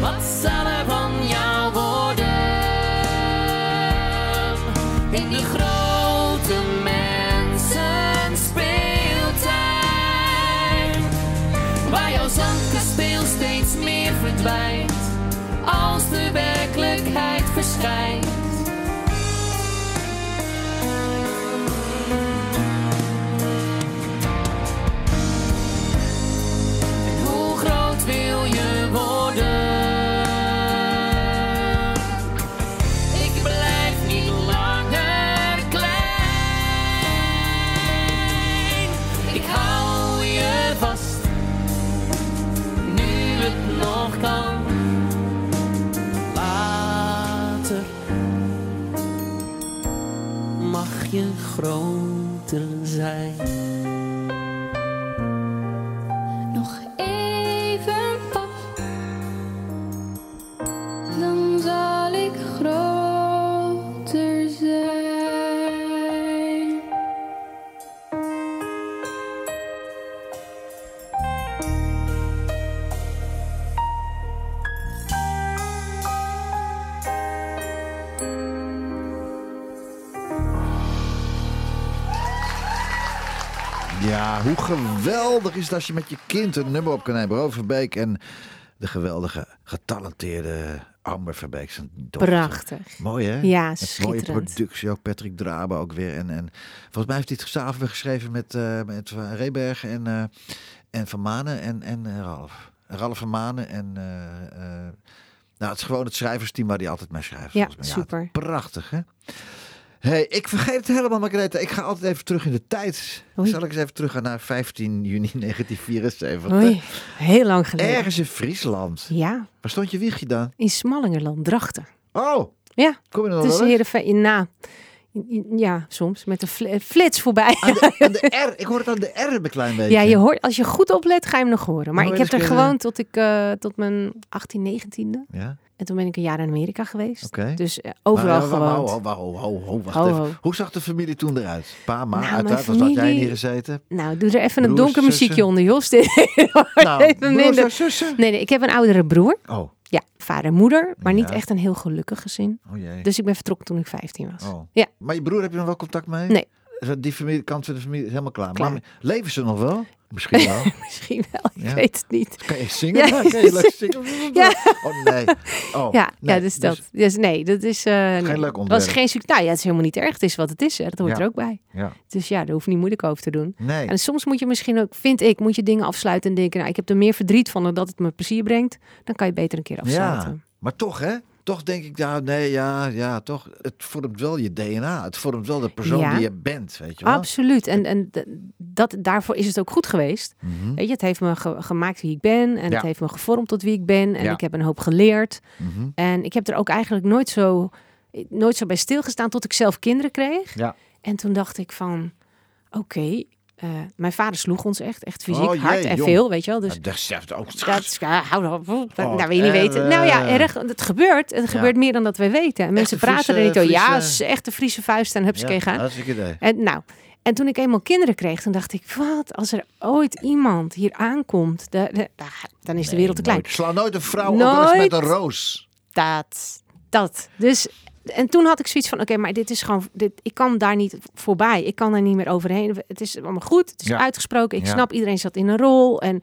Wat zal er van jou worden? In die grote mensen speeltuin. Waar jouw zandkasteel steeds meer verdwijnt. Als de werkelijkheid verschijnt. Mag geweldig is het als je met je kind een nummer op kan nemen. Verbeek en de geweldige, getalenteerde Amber Verbeek. zijn dochter. Prachtig. Mooi hè? Ja, Met mooie schitterend. productie, ook Patrick Drabe ook weer. En, en volgens mij heeft hij het samen geschreven met, eh met Reberg en, eh, en Van Manen en, en eh, Ralf. Ralf van Manen en... nou, het is gewoon het schrijversteam waar hij altijd mee schrijft. Ja, super. prachtig hè? Hey, ik vergeet het helemaal, Margaretha. Ik ga altijd even terug in de tijd. Oei. Zal ik eens even terug gaan naar 15 juni 1974? Oei, heel lang geleden. Ergens in Friesland. Ja, Waar stond je wiegje dan? in Smallingerland, Drachten. Oh, Ja, kom je nog tussen? Heerenveen... Na, ja, soms met een fl- flits voorbij. Aan de, aan de R. Ik hoor het aan de R een klein beetje. Ja, je hoort, als je goed oplet, ga je hem nog horen. Maar ik heb er kunnen- gewoond tot, ik, eh, tot mijn 18, 19e. Ja, En toen ben ik een jaar in Amerika geweest. Dus eh, overal ho. Hoe zag de familie toen eruit? Pa, ma, Nou, uiteraard. Was dat jij hier gezeten? Nou, doe er even een donker muziekje onder, Jos. Nou, even broers minder. en zussen? Nee, nee, ik heb een oudere broer. Oh, Ja, vader en moeder. Maar niet echt een heel gelukkig gezin. oh jee. Dus ik ben vertrokken toen ik 15 was. Oh. Ja. Maar je broer, heb je nog wel contact mee? Nee. Die familie, kant van de familie is helemaal klaar. Klaar. Maar leven ze nog wel? Misschien wel. Misschien wel, ik Ja. weet het niet. Kan je zingen? Ja. Kan je leuk zingen? Ja. Oh nee. Oh, ja, nee. ja, dus dat. Dus, nee, dat is... eh nee. leuk was geen. Nou ja, het is helemaal niet erg. Het is wat het is. Hè. Dat hoort Ja. er ook bij. Ja. Dus ja, daar hoef je niet moeilijk over te doen. Nee. En soms moet je misschien ook, vind ik, moet je dingen afsluiten en denken, nou, ik heb er meer verdriet van dan dat het me plezier brengt. Dan kan je beter een keer afsluiten. Ja, maar toch hè? Toch denk ik, ja, nee, ja, ja, toch. Het vormt wel je DNA. Het vormt wel de persoon Ja. die je bent, weet je wel? Absoluut. En, en dat, daarvoor is het ook goed geweest. Mhm, Weet je, het heeft me ge- gemaakt wie ik ben. En Ja. het heeft me gevormd tot wie ik ben. En Ja. ik heb een hoop geleerd. mhm. En ik heb er ook eigenlijk nooit zo, nooit zo bij stilgestaan tot ik zelf kinderen kreeg. Ja. En toen dacht ik van, oké, eh, mijn vader sloeg ons echt, echt fysiek, Oh, jee, hard en jong. veel, weet je wel. Dus Ja, dat zegt ook. dat is, ja, hou op, dat Oh, nou, wil je niet weten. Nou ja, erg. erg, het gebeurt. Het gebeurt meer dan dat wij weten. En mensen praten er niet over. Ja, is echt een Friese vuist en hupsakee gaan. hartstikke idee. En nou, en toen ik eenmaal kinderen kreeg, toen dacht ik, wat als er ooit iemand hier aankomt, de, de- da- dan is de wereld te klein. Nooit. Sla nooit een vrouw op als met een roos. Dat, dat. Dus, en toen had ik zoiets van, oké, maar dit is gewoon, dit, ik kan daar niet voorbij. Ik kan er niet meer overheen. Het is allemaal goed, het is Ja. uitgesproken. Ik Ja. snap, iedereen zat in een rol. En,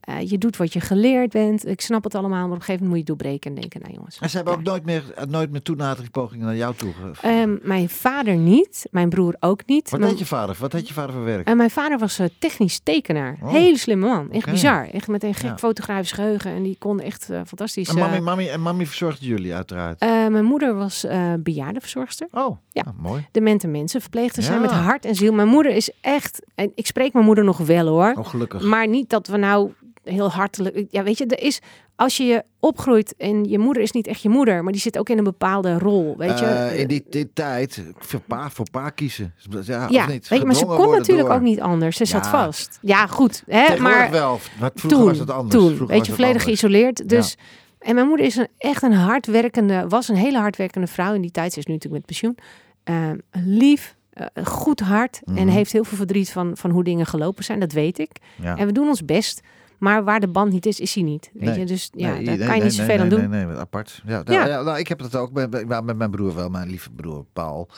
eh, je doet wat je geleerd bent. Ik snap het allemaal, maar op een gegeven moment moet je doorbreken en denken, nou jongens. En ze hebben ook nooit meer, eh, nooit meer toenaderingspogingen naar jou toe. Ehm, mijn vader niet, mijn broer ook niet. Wat Mijn- deed je vader? Wat deed je vader voor werk? En mijn vader was eh, technisch tekenaar. Oh. Hele slimme man. Echt bizar. Echt met een gek Ja. fotografisch geheugen. En die kon echt eh, fantastisch. En mami, eh, mami, en mami verzorgde jullie uiteraard. eh, mijn moeder was eh bejaardenverzorgster. oh, ja. nou, mooi. Demente mensen, verpleegster zijn met hart en ziel. Mijn moeder is echt... En ik spreek mijn moeder nog wel hoor. Oh, gelukkig. Maar niet dat we nou heel hartelijk... Ja, weet je, er is... Als je je opgroeit en je moeder is niet echt je moeder, maar die zit ook in een bepaalde rol, weet je. Eh, in die, die tijd, voor pa, voor pa kiezen. Ja, ja, of niet? weet je, maar ze kon natuurlijk door. ook niet anders. Ze zat vast. Ja, goed. Hè, maar wel. Maar vroeger toen, was het anders. toen Vroeger weet je, volledig geïsoleerd. Dus, En mijn moeder is een, echt een hardwerkende, was een hele hardwerkende vrouw in die tijd. Ze is nu natuurlijk met pensioen. Ehm, lief, eh, goed hart en Mhm. heeft heel veel verdriet van, van hoe dingen gelopen zijn. Dat weet ik. Ja. En we doen ons best. Maar waar de band niet is, is hij niet. Weet Nee. je? Dus ja, Nee, daar nee, kan je niet zoveel aan doen. Nee, nee, apart. Ja, Ja. nou, ja, nou, ik heb het ook met, met, met mijn broer wel. Mijn lieve broer Paul.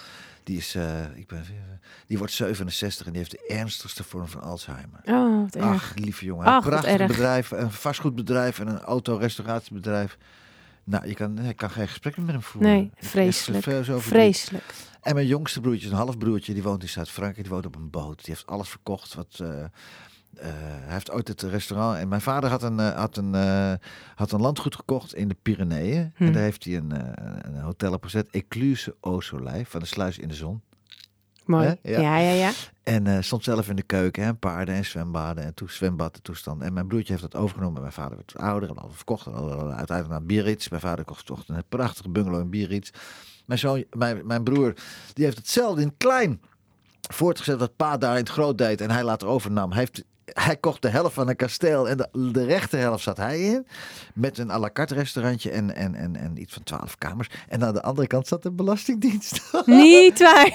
Die, is, eh, ik ben, die wordt 67 en die heeft de ernstigste vorm van Alzheimer. Oh, wat erg. Ach, lieve jongen. Ach, een prachtig bedrijf, een vastgoedbedrijf en een autorestauratiebedrijf. Nou, je kan, je kan geen gesprek meer met hem voeren. Nee, vreselijk. Vreselijk. En mijn jongste broertje, een halfbroertje, die woont in Zuid-Frankrijk. Die woont op een boot. Die heeft alles verkocht. Wat, eh, eh, hij heeft ooit het restaurant. En mijn vader had een, eh, had een, eh, had een landgoed gekocht in de Pyreneeën. En daar heeft hij een, een hotel op gezet. Ecluse au Soleil, van de Sluis in de Zon. Mooi. Ja, Ja. ja, ja. En stond zelf in de keuken, hè, paarden en zwembaden en toe, zwembad en toestand. En mijn broertje heeft dat overgenomen. Mijn vader werd ouder en al verkocht. En al- al- uiteindelijk naar Biarritz. Mijn vader kocht toch een prachtige bungalow in Biarritz. Mijn, zoon, mijn, mijn broer, die heeft hetzelfde in het klein voortgezet wat pa daar in het groot deed. En hij later overnam. Hij, heeft, hij kocht de helft van een kasteel en de, de rechte helft zat hij in. Met een à la carte restaurantje en, en, en, en iets van twaalf kamers. En aan de andere kant zat de belastingdienst. Niet waar.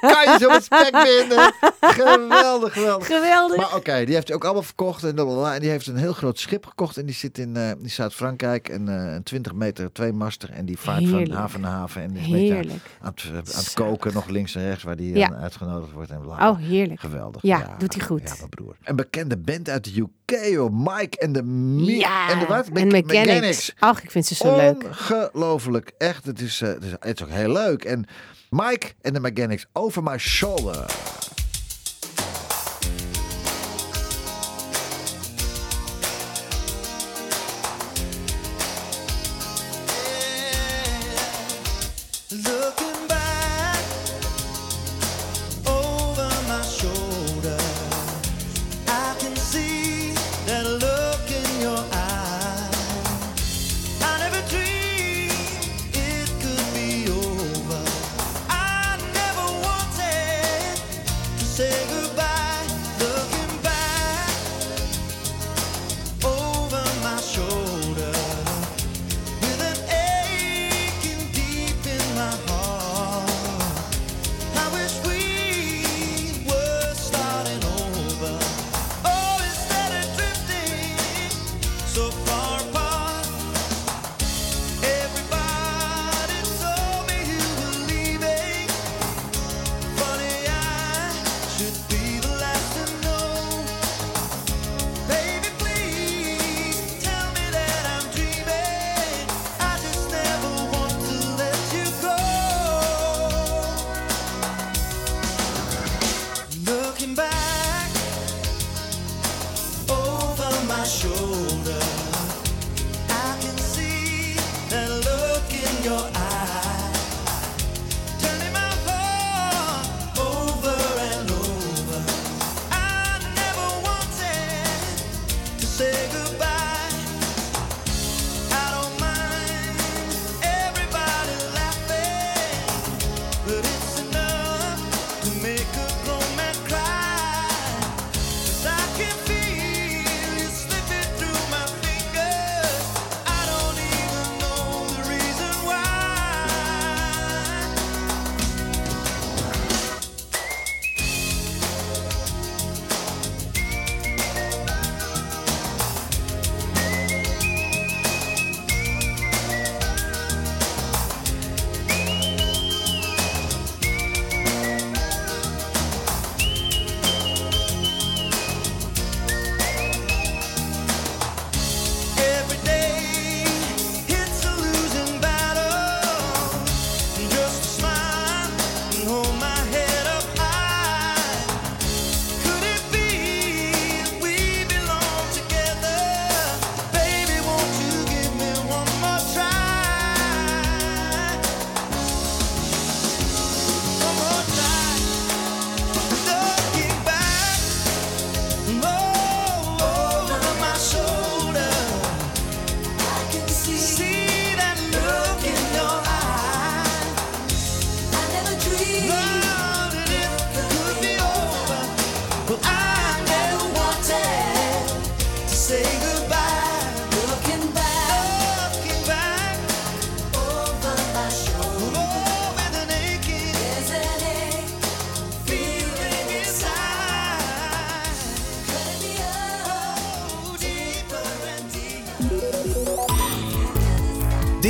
kan je zo met spek binnen. Geweldig, geweldig. Geweldig. Maar oké, die heeft hij ook allemaal verkocht. En, en die heeft een heel groot schip gekocht. En die zit in, eh, in Zuid-Frankrijk. En eh, een 20 meter, twee master. En die vaart Heerlijk. van haven naar haven. En is aan, Heerlijk. aan het, aan het koken, nog links en rechts, waar die Ja. uitgenodigd wordt. En bla. Oh, heerlijk. Geweldig. Ja, doet hij goed. Ja, mijn broer. Bekende band uit de UK, joh. Mike en de... Ja, En de wat? en Me- mechanics. Ach, ik vind ze zo leuk. Ongelooflijk. Echt, het is, eh, het, is, het is ook heel leuk. En Mike en de Mechanics, Over My Shoulder.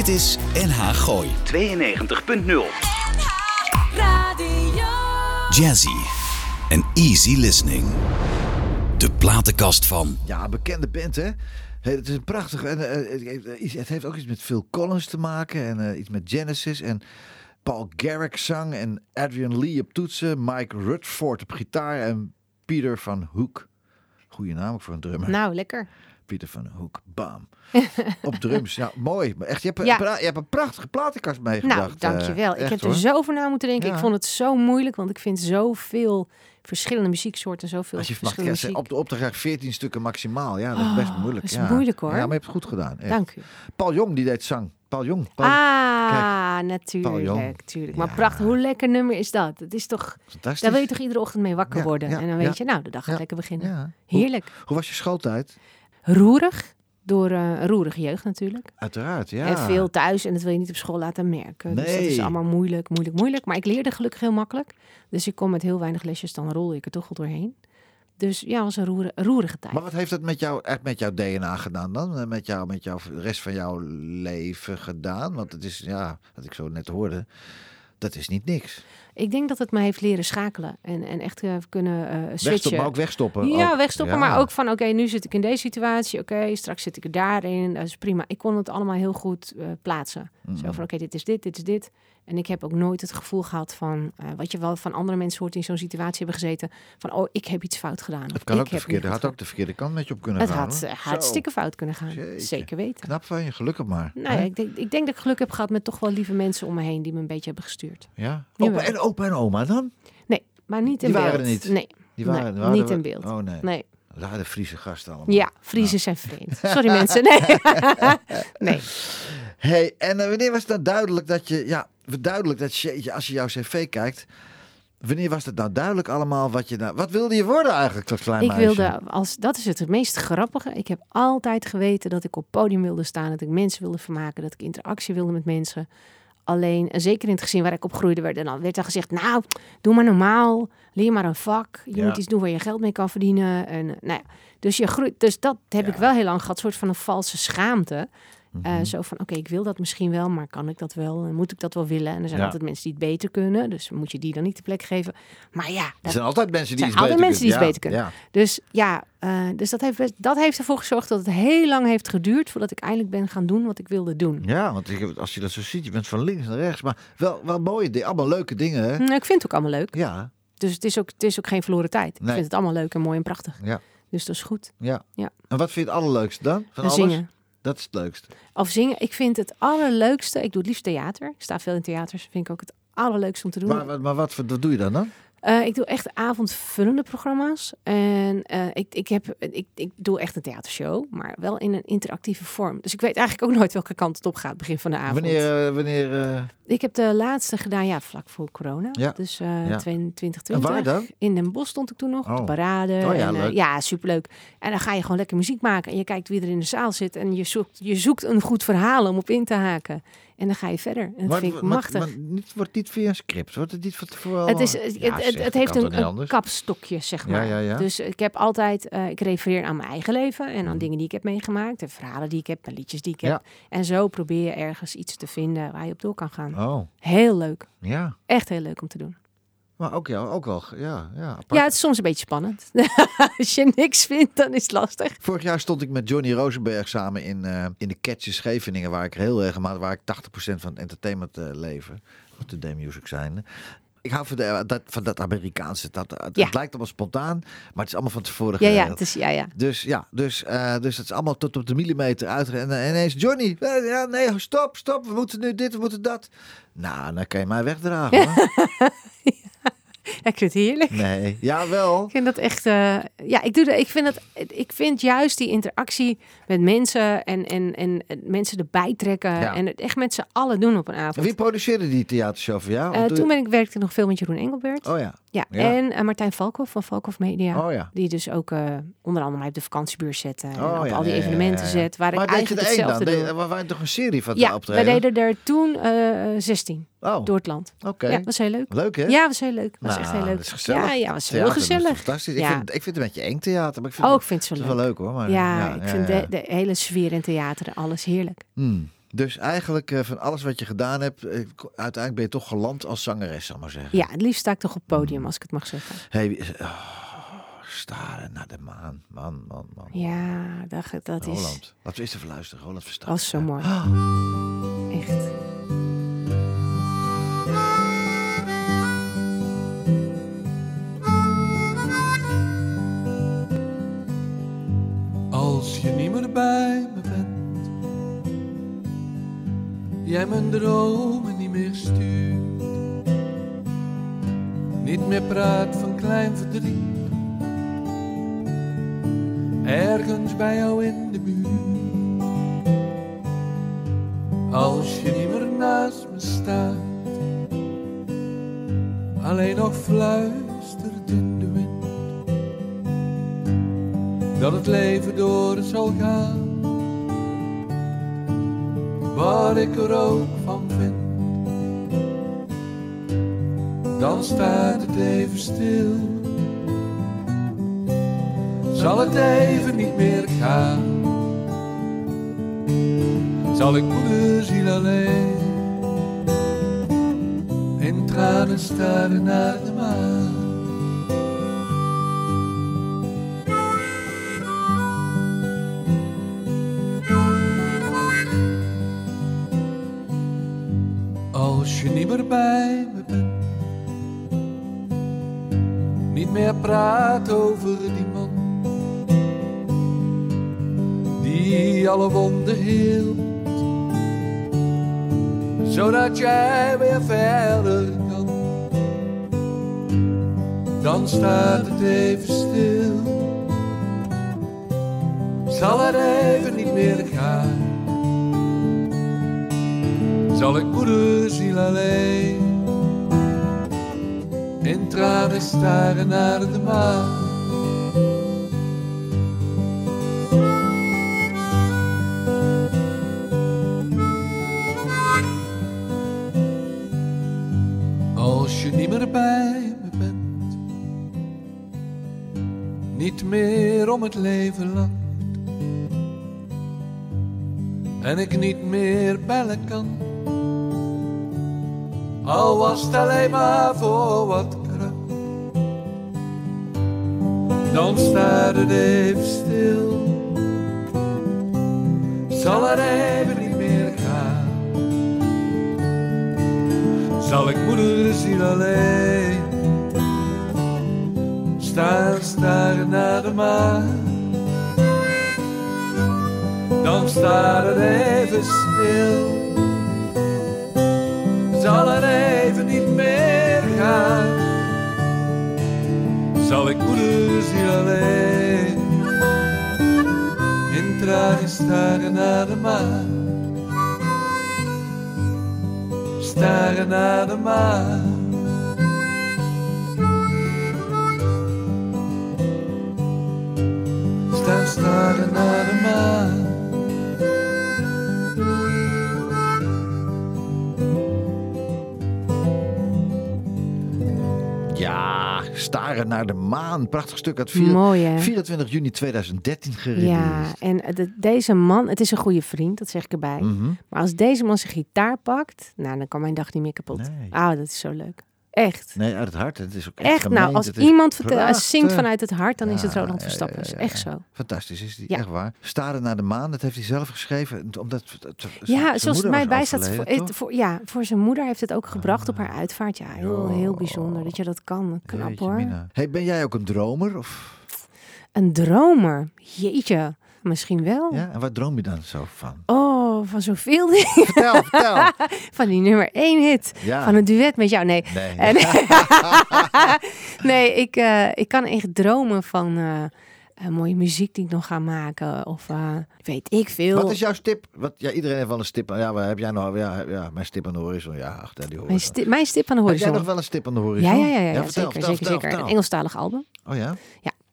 Dit is NH Gooi. 92.0. Radio. Jazzy en easy listening. De platenkast van Ja, bekende band, hè? Het is een prachtig. En, eh, het heeft- iets- het heeft ook iets met Phil Collins te maken. En eh, iets met Genesis. En Paul Garrick zang. En Adrian Lee op toetsen. Mike Rutherford op gitaar. En Peter van Hoek. Goeie naam ook voor een drummer. Nou, lekker. Pieter van Hoek. Bam. op drums. Ja, mooi. Maar echt, je hebt, een Ja. je hebt een prachtige platenkast meegebracht. Nou, dankjewel. eh, ik heb er zo over na moeten denken. Ja. Ik vond het zo moeilijk, want ik vind zoveel verschillende muzieksoorten, zoveel Als je mag verschillende zeggen, muziek. op de opdracht 14 stukken maximaal. Ja, dat is best Oh, moeilijk. dat is ja. moeilijk, hoor. Ja, maar je hebt het goed gedaan. echt. Dank u. Paul Jong, die deed zang. Paul Jong. Paul, ah, natuurlijk. Natuurlijk. Maar Ja. prachtig. Hoe lekker nummer is dat? Het is toch, fantastisch. daar wil je toch iedere ochtend mee wakker Ja, worden. ja, en dan weet ja. je, nou, de dag gaat Ja, lekker beginnen. Ja. Hoe, Heerlijk. hoe was je schooltijd? Roerig. Door een roerige jeugd natuurlijk. Uiteraard, ja. En veel thuis en dat wil je niet op school laten merken. Dus dat is Nee. allemaal moeilijk, moeilijk, moeilijk. Maar ik leerde gelukkig heel makkelijk. Dus ik kon met heel weinig lesjes, dan rolde ik er toch wel doorheen. Dus ja, was een roere- roerige tijd. Maar wat heeft het met jou, echt met jouw DNA gedaan dan? Eh, Met, jou, met jouw, de rest van jouw leven gedaan? Want het is, ja, wat ik zo net hoorde, dat is niet niks. Ik denk dat het me heeft leren schakelen en, en echt eh, kunnen eh switchen. Wegstoppen, maar ook wegstoppen. Ja, ook. wegstoppen, Ja. maar ook van oké, nu zit ik in deze situatie, oké, straks zit ik er daarin, dat is prima. Ik kon het allemaal heel goed eh, plaatsen. Zo van oké, dit is dit, dit is dit. En ik heb ook nooit het gevoel gehad van, eh, wat je wel van andere mensen hoort in zo'n situatie hebben gezeten, van oh, ik heb iets fout gedaan. Het kan ik ook de verkeerde, had ook de verkeerde kant met je op kunnen Het gaan. had hoor. eh, hartstikke fout kunnen gaan. Jeetje. Zeker weten. Knap van je, gelukkig maar. Nou ja, ik denk, ik denk dat ik geluk heb gehad met toch wel lieve mensen om me heen die me een beetje hebben gestuurd. Ja. Opa en, opa en oma dan? Nee, maar niet in Die waren beeld. er niet? Nee, Die Nee, waren, waren niet we- in beeld. Oh nee. nee. Waren de Friese gasten allemaal. Ja, Friesen zijn vreemd. Sorry mensen. Nee. nee. Hey, en eh, wanneer was het nou duidelijk dat je, ja, duidelijk dat je, als je jouw cv kijkt, wanneer was het nou duidelijk allemaal wat je nou, wat wilde je worden eigenlijk als klein Ik meisje? wilde, als, dat is het meest grappige. Ik heb altijd geweten dat ik op podium wilde staan, dat ik mensen wilde vermaken, dat ik interactie wilde met mensen. Alleen, en zeker in het gezin waar ik opgroeide, werd, en dan werd er gezegd, nou, doe maar normaal, leer maar een vak. Je Ja. moet iets doen waar je geld mee kan verdienen. En, nou ja, dus, je groeit, dus dat heb ik wel heel lang gehad, soort van een valse schaamte. Eh, Mhm. zo van, oké, ik wil dat misschien wel, maar kan ik dat wel? En moet ik dat wel willen? En er zijn Ja. altijd mensen die het beter kunnen, dus moet je die dan niet de plek geven. Maar ja, Er dat zijn altijd mensen die altijd beter mensen die kunnen. iets beter Ja, dus ja, eh, dus dat, heeft, best- dat heeft ervoor gezorgd dat het heel lang heeft geduurd voordat ik eindelijk ben gaan doen wat ik wilde doen. Ja, want ik, als je dat zo ziet, je bent van links naar rechts, maar wel, wel mooie allemaal leuke dingen, hè? Nou, ik vind het ook allemaal leuk. Ja, Dus het is ook, het is ook geen verloren tijd. Ik vind het allemaal leuk en mooi en prachtig. ja, Dus dat is goed. ja. Ja. En wat vind je het allerleukste dan? Van En alles? zingen. Dat is het leukste. Of zingen. Ik vind het allerleukste. Ik doe het liefst theater. Ik sta veel in theaters. Vind ik ook het allerleukste om te doen. Maar, maar, wat, voor- wat doe je dan dan? Eh, ik doe echt avondvullende programma's. En eh, ik, ik, heb, ik, ik doe echt een theatershow, maar wel in een interactieve vorm. Dus ik weet eigenlijk ook nooit welke kant het op gaat begin van de avond. Wanneer, eh, wanneer Ik heb de laatste gedaan, ja, vlak voor corona. Ja. Dus Ja. 2020. en waar dan? In Den Bosch stond ik toen nog, op de Oh. parade. Oh ja, en, ja, superleuk. En dan ga je gewoon lekker muziek maken. En je kijkt wie er in de zaal zit. En je zoekt, je zoekt een goed verhaal om op in te haken. En dan ga je verder. En dat Maar- vind ik maar- machtig. maar niet, wordt niet via een script? Wordt het niet van tevoren? het, is, het, Ja, het, zeg, het dat heeft een, kapstokje, zeg maar. ja, ja. Dus ik heb altijd, eh, ik refereer aan mijn eigen leven en aan Mhm. dingen die ik heb meegemaakt, en verhalen die ik heb, en liedjes die ik heb. En zo probeer je ergens iets te vinden waar je op door kan gaan. Oh, Heel leuk. ja. Echt heel leuk om te doen. Maar ook, ja, ook wel, ja, ja, apart. Ja, het is soms een beetje spannend. Als je niks vindt, dan is het lastig. Vorig jaar stond ik met Johnny Rosenberg samen in, eh, in de Catches Scheveningen, waar ik heel regelmatig, waar ik 80% van het entertainment eh leven, of de day-music zijn. Ik hou van, de, dat, van dat Amerikaanse. Dat, het, Ja. lijkt allemaal spontaan, maar het is allemaal van tevoren Ja, ja, geregeld. het is, ja, ja. Dus ja, dus, eh, dus het is allemaal tot op de millimeter uit. En eh, ineens, Johnny, eh, ja, nee, stop, stop, we moeten nu dit, we moeten dat. Nou, dan kan je mij wegdragen hoor. Ja, ik vind het heerlijk. Nee, jawel. Ik vind dat echt. eh, ja, ik doe de, ik vind dat. Ik vind juist die interactie met mensen en, en, en en mensen erbij trekken Ja. en het echt met z'n allen doen op een avond. Wie produceerde die theatershow voor jou? Eh, toen ben ik, werkte ik nog veel met Jeroen Engelbert. Oh ja, ja. ja. En eh, Martijn Valkhoff van Valkhoff Media. oh ja. Die dus ook onder andere mij op de vakantiebeurs zette. En Oh, op ja, al die evenementen zet. Waar maar ik deed je eigenlijk er één dan? Deed-. We waren toch een serie van Ja, we optreden? deden er toen eh 16 Oh, door het land. oké. Ja, was heel leuk. Leuk hè? Ja, was heel leuk. Was Nou, echt heel leuk. dat is gezellig. Ja, ja, was heel Theater, dat is gezellig. fantastisch. Ja. Ik, vind, ik vind het een beetje eng theater, maar ik vind Oh, het, ik vind het zo is leuk. wel leuk hoor. Maar, Ja, ik vind ja. De, de hele sfeer in theater, alles heerlijk. Hmm. Dus eigenlijk eh, van alles wat je gedaan hebt, eh, uiteindelijk ben je toch geland als zangeres, zal ik maar zeggen. Ja, het liefst sta ik toch op podium, als ik het mag zeggen. Hey, is- oh, staren naar de maan. Man, man, man. Ja, dat, dat is... Roland. Laten we eens even luisteren. Roland Verstappen. was zo mooi. Ah, Echt. Bij me bent, jij mijn dromen niet meer stuurt, niet meer praat van klein verdriet, ergens bij jou in de buurt. Als je niet meer naast me staat, alleen nog fluistert dat het leven door zal gaan. Wat ik er ook van vind, dan staat het even stil. Zal het even niet meer gaan, zal ik moederziel alleen in tranen staren Me bent, niet meer praat over die man die alle wonden hield, zodat jij weer verder kan. Dan staat het even stil, zal het even niet meer gaan zal ik moederziel alleen in tranen staren naar de maan. Als je niet meer bij me bent, niet meer om het leven lacht en ik niet meer bellen kan. Al was het alleen maar voor wat kracht. Dan staat het even stil. Zal het even niet meer gaan. Zal ik moederziel alleen staan staren naar de maan. Dan staat het even stil zal het even niet meer gaan. Zal ik moederziel alleen in tranen staren naar de maan. Staren naar de maan. Staan staren naar de maan. Staren naar de maan. Prachtig stuk uit vier- Mooi, hè? 24 juni 2013 gereleased. Ja, en eh, de- deze man, het is een goede vriend, dat zeg ik erbij. Mhm. Maar als deze man zijn gitaar pakt, nou, dan kan mijn dag niet meer kapot. Nee. Ah, dat is zo leuk. Echt. Nee, uit het hart. Het is ook echt, Echt, nou, als Het iemand zingt vanuit het hart, dan is het Roland ja, Verstappen. ja, echt zo. Fantastisch is die, Ja. echt waar. Staren naar de maan, dat heeft hij zelf geschreven. Omdat Ja, zoals het mij bijstaat. Voor, ja, voor zijn moeder heeft het ook gebracht op Ah. haar uitvaart. Ja, heel, heel bijzonder dat je dat kan. Knap Jeetje, hoor. mina. Hey, ben jij ook een dromer? Of, Een dromer. Jeetje, misschien wel. ja? En waar droom je dan zo van? Oh, van zoveel dingen. Vertel, vertel. Van die nummer één hit. Ja. Van een duet met jou. Nee, Nee. En- nee, ik, eh, ik kan echt dromen van eh, eh, mooie muziek die ik nog ga maken. Of weet ik veel. Wat is jouw stip? Wat, ja, iedereen heeft wel een stip. Ja, waar heb jij nou? Ja, ja, mijn stip aan de horizon. Ja, ach, die hoor mijn, sti- mijn stip aan de Heb jij horizon. nog wel een stip aan de horizon? ja, ja, ja, ja, vertel, zeker, vertel, zeker, vertel, zeker. Een Engelstalig album. Oh ja?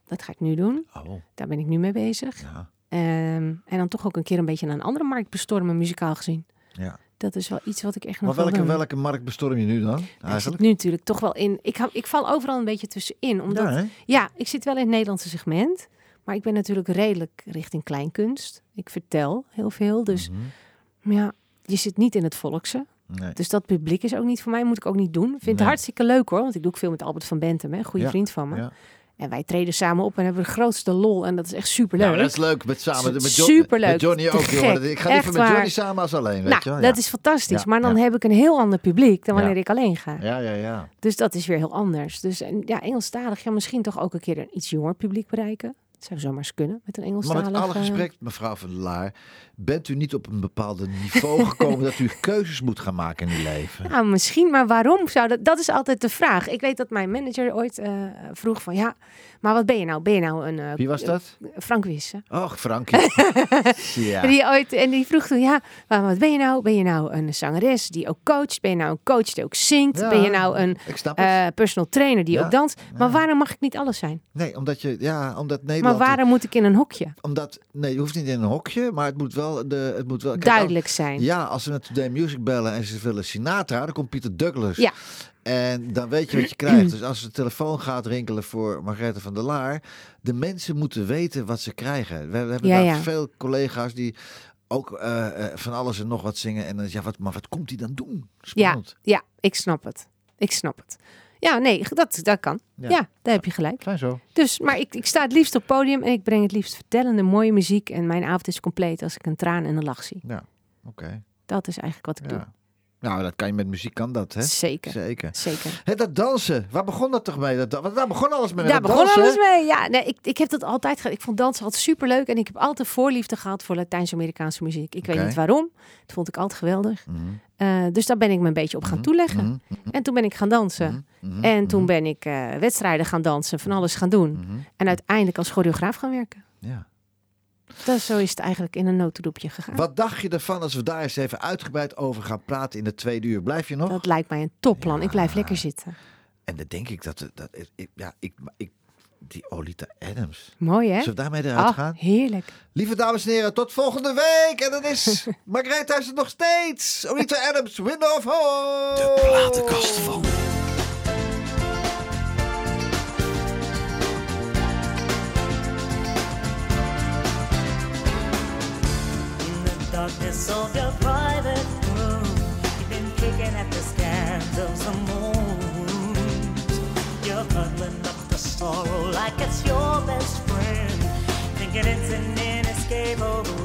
Dat ga ik nu doen. Oh, Daar ben ik nu mee bezig. ja. Ehm, en dan toch ook een keer een beetje een andere markt bestormen, muzikaal gezien. ja. Dat is wel iets wat ik echt Maar nog wil welke, welke markt bestorm je nu dan? Zit Eigenlijk? nu natuurlijk toch wel in. Ik, hou- ik val overal een beetje tussenin. Omdat, Ja, ik zit wel in het Nederlandse segment. Maar ik ben natuurlijk redelijk richting kleinkunst. Ik vertel heel veel. Dus Mhm. ja, je zit niet in het volkse. Nee. Dus dat publiek is ook niet voor mij. Moet ik ook niet doen. Vind het Nee. hartstikke leuk hoor. Want ik doe ook veel met Albert van Bentem. Hè? Goede Ja, vriend van me. Ja. En wij treden samen op en hebben de grootste lol. En dat is echt super Ja, dat is leuk met samen met, Jo- Superleuk. met Johnny ook, jongen. Ik ga liever met. Johnny samen als alleen, weet nou, je wel. dat ja. is fantastisch. Ja, maar dan ja. heb ik een heel ander publiek dan Ja. wanneer ik alleen ga. Ja, ja, ja. Dus dat is weer heel anders. Dus en, ja, Engelstalig, ja, misschien toch ook een keer een iets jonger publiek bereiken. Dat zou zomaar eens kunnen met een Maar Engelstalig. met alle respect, mevrouw van der Laar, bent u niet op een bepaald niveau gekomen dat u keuzes moet gaan maken in uw leven? Nou, misschien, maar waarom zou dat? Dat is altijd de vraag. Ik weet dat mijn manager ooit eh, vroeg van, ja, maar wat ben je nou? Ben je nou een... eh, Wie was dat? Frank Wisse. Och, Frankie. ja. Die ooit, en die vroeg toen, ja, maar wat ben je nou? Ben je nou een zangeres die ook coacht? Ben je nou een coach die ook zingt? Ja, ben je nou een het. eh, personal trainer die Ja, ook danst? Maar waarom mag ik niet alles zijn? nee, omdat je, ja, omdat Maar waarom moet ik in een hokje? Omdat, nee, je hoeft niet in een hokje, maar het moet wel, de, het moet wel... kijk, Duidelijk zijn. ja, als ze met Today Music bellen en ze willen Sinatra, dan komt Pieter Douglas. Ja. En dan weet je wat je krijgt. Dus als de telefoon gaat rinkelen voor Margrethe van der Laar, de mensen moeten weten wat ze krijgen. We, hebben Ja, veel collega's die ook eh, eh, van alles en nog wat zingen. En dan is ja, wat, maar wat komt hij dan doen? Ja, ja, ik snap het. Ik snap het. Ja, nee, dat, dat kan. Ja. Ja. daar heb je gelijk. Fijn zo. Dus, maar ik, ik sta het liefst op het podium en ik breng het liefst vertellende mooie muziek. En mijn avond is compleet als ik een traan en een lach zie. Ja, oké. Dat is eigenlijk wat ik doe. Nou, dat kan je met muziek, kan dat, hè? Zeker, Zeker. zeker. Hé, dat dansen, waar begon dat toch mee? Dat, want daar begon alles mee. Daar begon dansen. alles mee. Ja, nee, ik, ik heb dat altijd gedaan. Ik vond dansen altijd superleuk. En ik heb altijd voorliefde gehad voor Latijns-Amerikaanse muziek. Ik weet niet waarom. Dat vond ik altijd geweldig. Mhm, Eh, dus daar ben ik me een beetje op gaan mhm, toeleggen. mhm, En toen ben ik gaan dansen. En toen ben ik eh, wedstrijden gaan dansen, van alles gaan doen. En uiteindelijk als choreograaf gaan werken. Ja. Dat, zo is het eigenlijk in een notendopje gegaan. Wat dacht je ervan als we daar eens even uitgebreid over gaan praten in de tweede uur? Blijf je nog? Dat lijkt mij een topplan. Ik blijf lekker zitten. En dan denk ik dat... dat ik, ja, ik, ik, die Olita Adams. Mooi hè? Zullen we daarmee eruit gaan? heerlijk. Lieve dames en heren, tot volgende week. En dat is... Margrethe is het nog steeds. Olita Adams, Window of Hope. De platenkast van. Darkness of your private room, you've been kicking at the scans of some moons. You're cuddling up the sorrow like it's your best friend, thinking it's an inescapable